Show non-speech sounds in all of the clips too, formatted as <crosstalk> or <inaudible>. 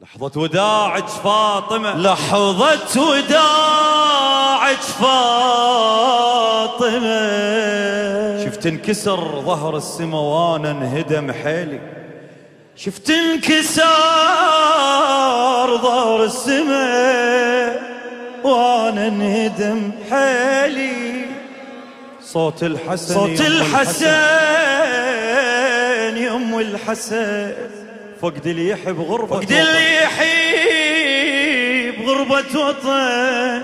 لحظة وداعك فاطمة. لحظة وداعك فاطمة. شفت انكسر ظهر السما وأنا انهدم حيلي. شفت انكسار ظهر السما وأنا انهدم حيلي. صوت الحسن صوت الحسن. يم الحسن. فقد اللي يحب غربة فقد اللي يحيي بغربة وطن.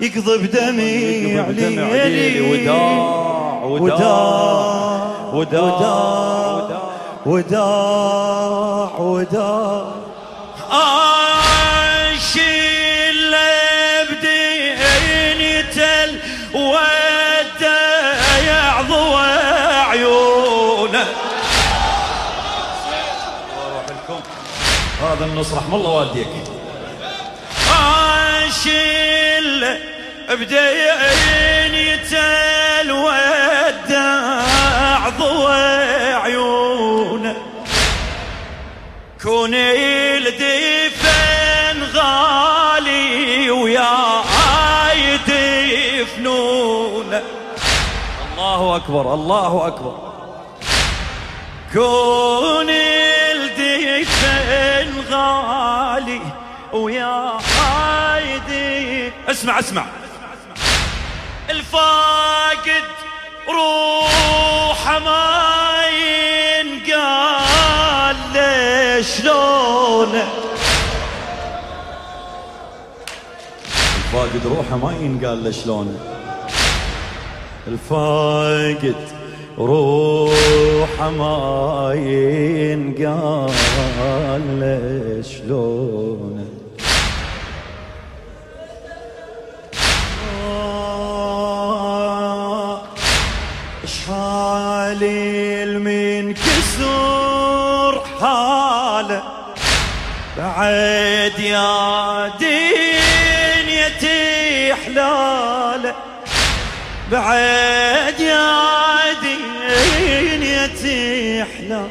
يقضي بدمي عليلي وداع وداع وداع وداع وداع اشيل هذا النص رحم الله والديك. اشيل بديني تل وداع ضوى عيونه كوني الدفن غالي ويا يدفنونه الله أكبر الله أكبر. كون الدفن غالي ويا عايدي. اسمع اسمع. الفاقد روحه ما ينقال شلونه الفاقد روحه ما ينقال له شلون الفاقد روحه ما ينقال شلونه شحالي من كسر حاله؟ بعد يا دنيتي حلاله بعد يا حلاله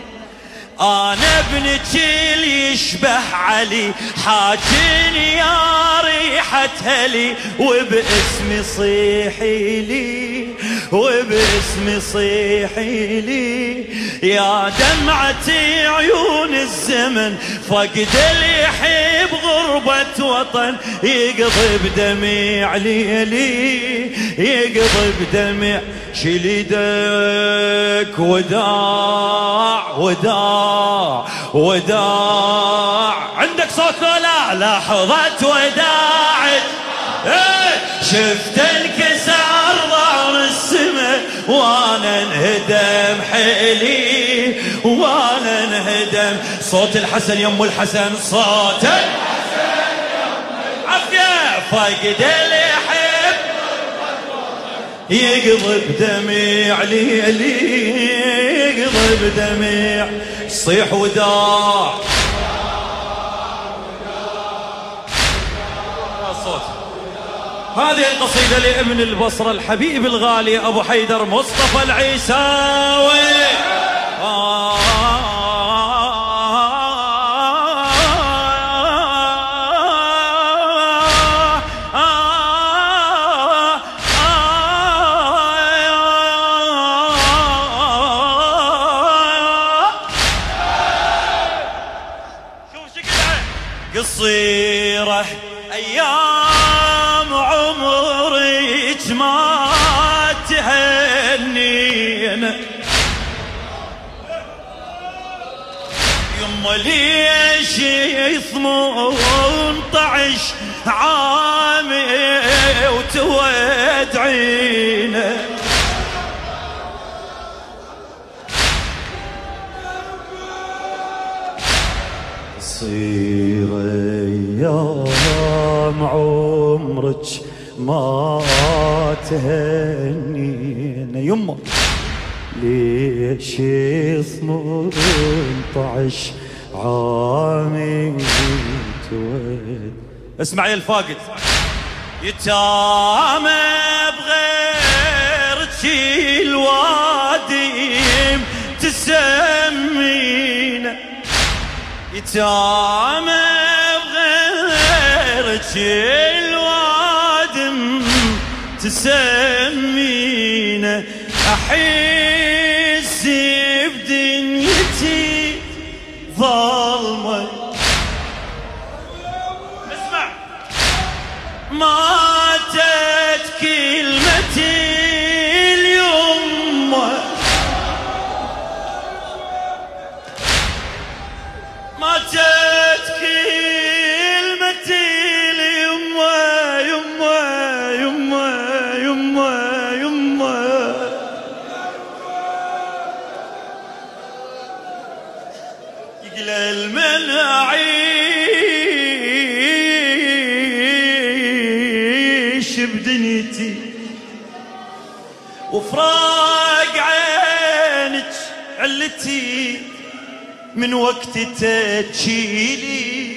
أنا ابنك اللي يشبه علي حاجني يا ريحة هلي وباسمي صيحي لي وباسمي صيحي لي يا دمعة عيون الزمن فقد اللي يحب غربة وطن يقضي بدمع ليلي يقضي بدمع شيل يدك وداع وداع وداع. عندك صوت ولا لحظة وداع. إيه شفت انكسر ظهر السما وأنا انهدم حيلي وأنا انهدم صوت الحسن يم الحسن صوت الحسن عافية فقد اللي يحب يقضي بدمع ليلي يقضي بدمع صيح وداع. هذه القصيدة لابن البصرة الحبيب الغالي أبو حيدر مصطفى العيساوي. شوف تهنينا يما ليش ثمنطعش عام وتودعينا صير أيام عمرك ما تهنينا يما ليش 18 عامي تود اسمع يا الفاقد يتامى بغيرك الوادي تسمينا. يتامى عينك الوادم تسمينا. احس علتي من وقت تجيلي.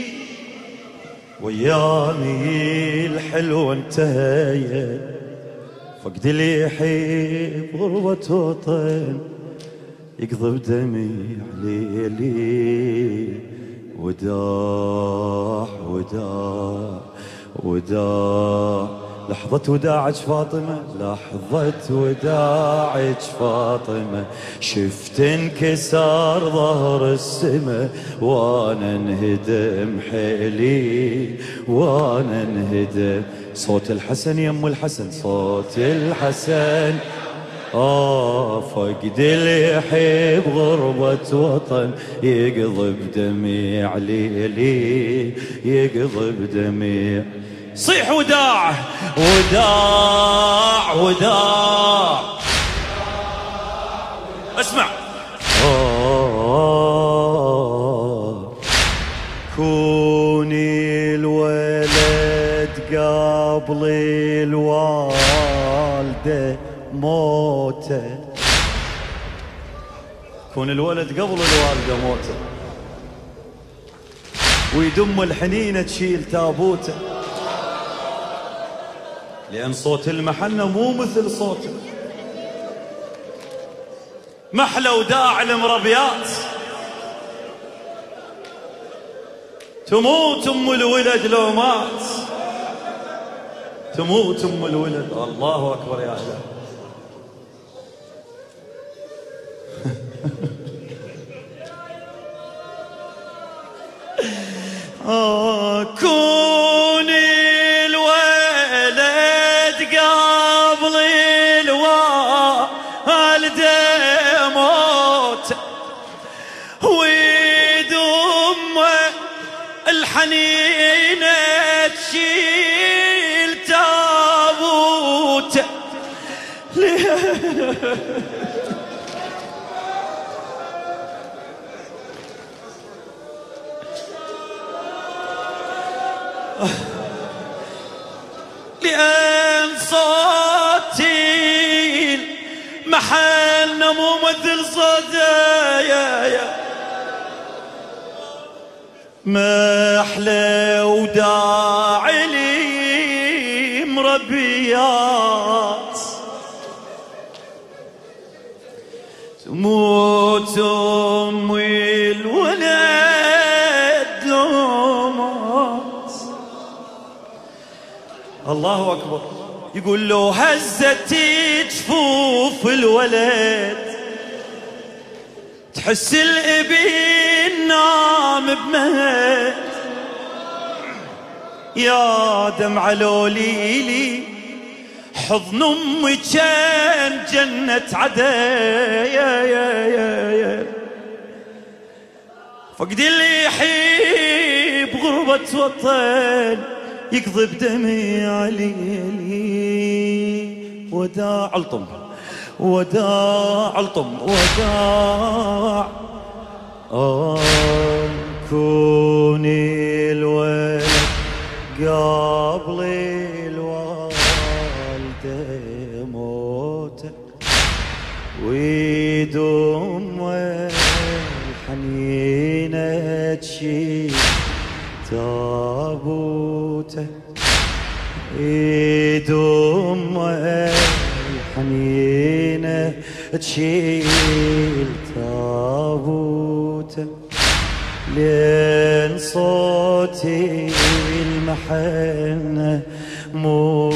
ويامي الحلوة انتهيت فقد اللي يحب غربة وطن يقضب دمي عليلي. وداع وداع وداع. لحظة وداعك فاطمة لحظة وداعك فاطمة. شفت انكسار ظهر السما وأنا انهدم حيلي وأنا انهدم. صوت الحسن يم الحسن صوت الحسن. آه فقد يحب غربة وطن يقضب دمي عليلي يقضب دمي صيح وداع وداع وداع. اسمع. كوني الولد قبل الوالدة موته. كون الولد قبل الوالدة موته. ويدم الحنينه تشيل تابوته. لأن صوت المحنة مو مثل صوته محلى وداع المربيات تموت أم الولد لو مات. تموت أم الولد. الله أكبر يا أهل. <laughs> آه ما أحلى وداعي لي مربيات. تموت أمي الولد لو الله أكبر. يقول له هزت جفوف الولد تحس الإبن نام بمهد. يا دمع لوليلي حضن أمي كان جنة عدا. يا يا يا يا. فقد اللي يحب غربة وطن يقضي بدمي عليلي وداع الطم وداع الطم وداع. آه. كوني الولد قبل الوالدة موتة ويدوم الحنينة تشيل تابوته. يدوم الحنينة تشيل تابوته. لين صوتي محنة مو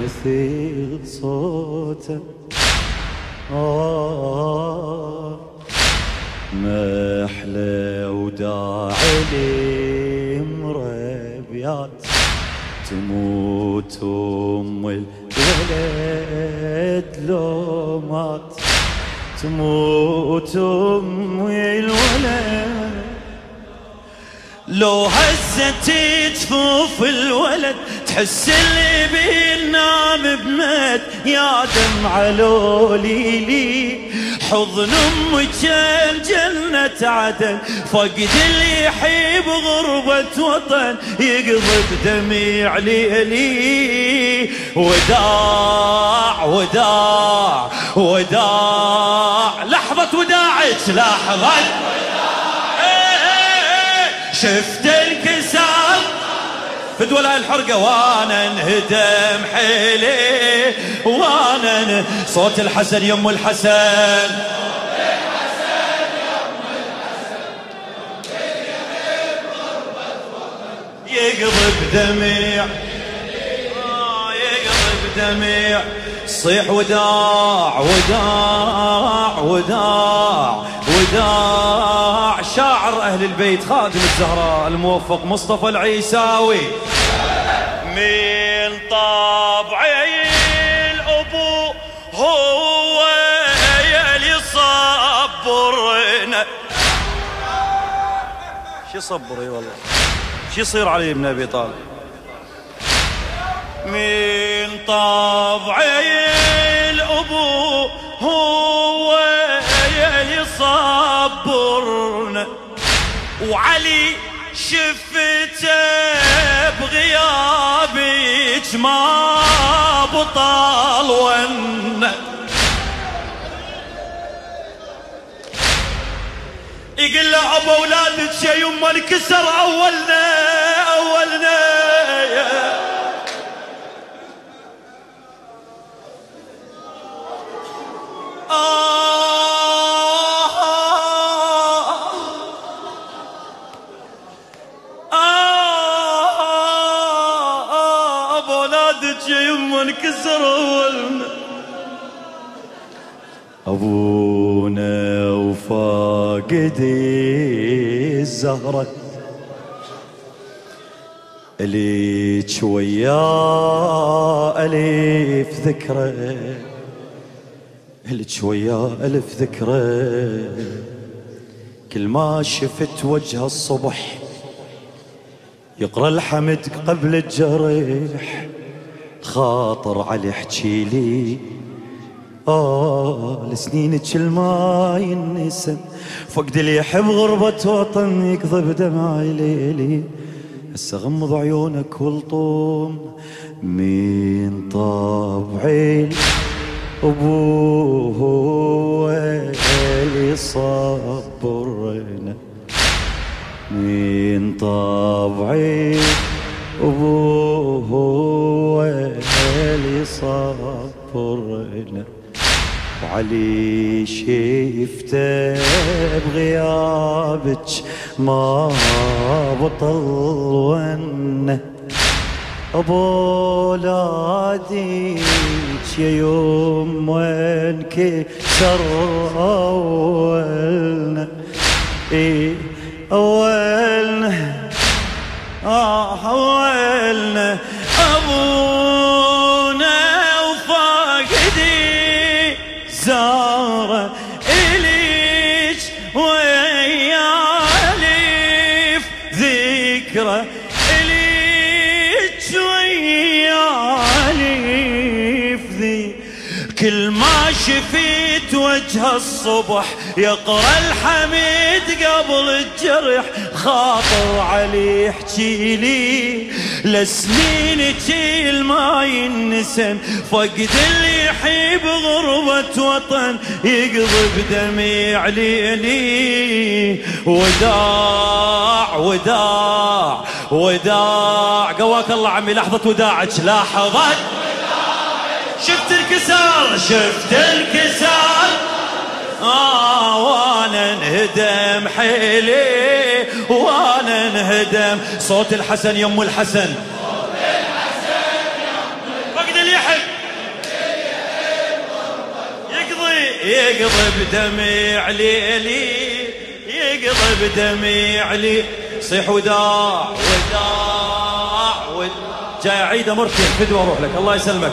مثل صوته. آه محلى وداعي لي مربيات تموت أم الولد لو مات. تموت أم الولد لو هزت جفوف الولد تحس اللي بالنام بمد يا دمع لولي لي حضن أمك الجنة عدن فقد اللي يحيب غربة وطن يقضي بدميع ليلي. وداع وداع وداع. لحظة وداعك لحظة شفت الكسال فدوى الحرقة وأنا انهدم حيلي وأنا صوت الحسن يم الحسن. يقضي بدميع آه، يقضي بدميع صيح وداع وداع وداع وداع. شاعر أهل البيت خادم الزهراء الموفق مصطفى العيساوي. من طبعي الأبو هو يلي صبرنا. شو صبري والله. شو يصير علي بن أبي طالب. من طبعي الأبو هو يلي صبرنا. وعلي شفته بغيابك ما بطال ونه يقول له أبو أولادك يا يما انكسر أولنا أولنا. يا يا يما انكسر اولنا. أبونا وفاقد الزهرة. إليك وياه ألف ذكرى. الك وياه ألف ذكرى. كل ما شفت وجه الصبح يقرأ الحمد قبل الجرح. خاطر علي احكي لي. آه لسنينك الما ينسى فقد اللي يحب غربة وطن يقضي بدمعي ليلي. هسه غمض عيونك والطوم من طبعي أبوه هو اللي صبرنا من طبعي أبوه هو اللي صبرنا وعلي شفته بغيابك ما بطل ونه أبو لاديك يا يوم وين كسر أولنا. إيه أولنا. آه أولنا أبونا كل ما شفيت وجه الصبح يقرأ الحميد قبل الجرح. خاطر علي يحكي لي لسنينك ما ينسن. فقد اللي يحيب غربة وطن يقضي بدميع ليلي وداع وداع وداع. قواك الله عمي لحظة وداعك لحظة شفت الكسار شفت الكسار آه وأنا انهدم حيلي وأنا انهدم. صوت الحسن يم الحسن. يقضي يقضي بدمع ليلي يقضي بدمع لي. صيح وداع وداع وداع جاي عيد مرتين فدوى أروح لك. الله يسلمك.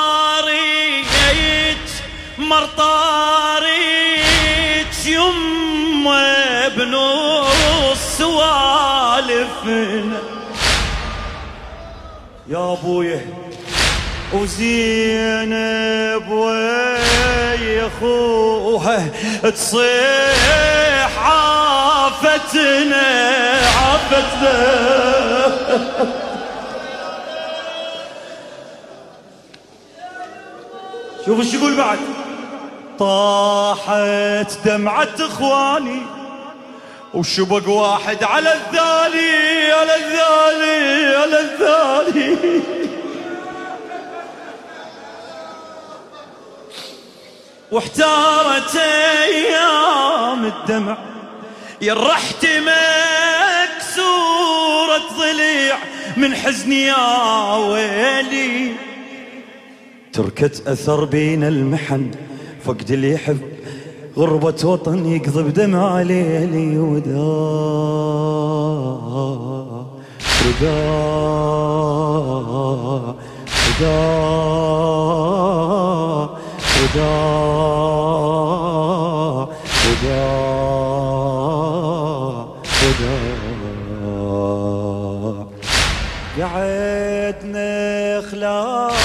مرطاريت يما بنو سوالفنا يا ابويا وزينب ويا اخوها تصيح عافتنا عافتنا. شوف إيش يقول بعد. طاحت دمعة إخواني وشبق واحد على الثاني على الثاني على الثاني واحتارت أيام الدمع يا رحت مكسورة ضليع من حزني يا ويلي. تركت أثر بين المحن فقد اللي يحب غربة وطن يقضي بدمع ليلي ودا. ودا. ودا. ودا. ودا. ودا. قعدنا خلاف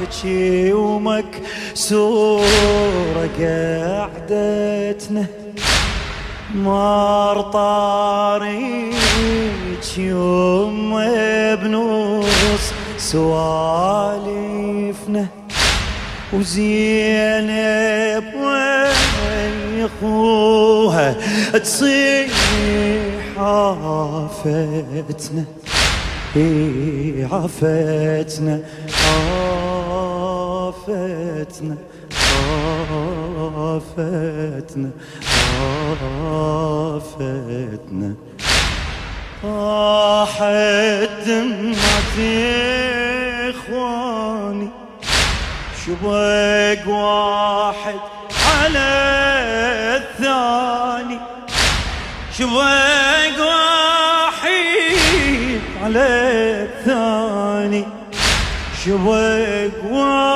تبكي ومكسورة قعدتنا مار طاريك يوم بنص سوالفنا وزينب وين تصيح عافتنا. عافتنا. خافتنا خافتنا خافتنا. طاحت دمعتي إخواني شبك واحد على الثاني؟ شبك واحد على الثاني؟ شبك واحد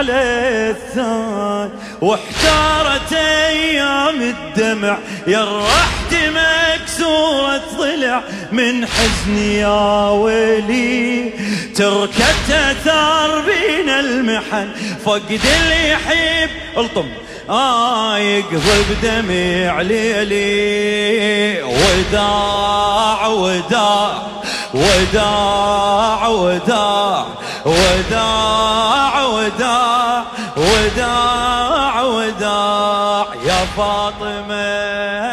على الثاني واحتارت أيام الدمع. يا رحت مكسورة ضلع من حزني يا ويلي تركت آثار بين المحن فقد اللي يحب الطم. آه يقضي بدمع ليلي. وداع وداع وداع وداع وداع. وداع وداع وداع وداع يا فاطمة.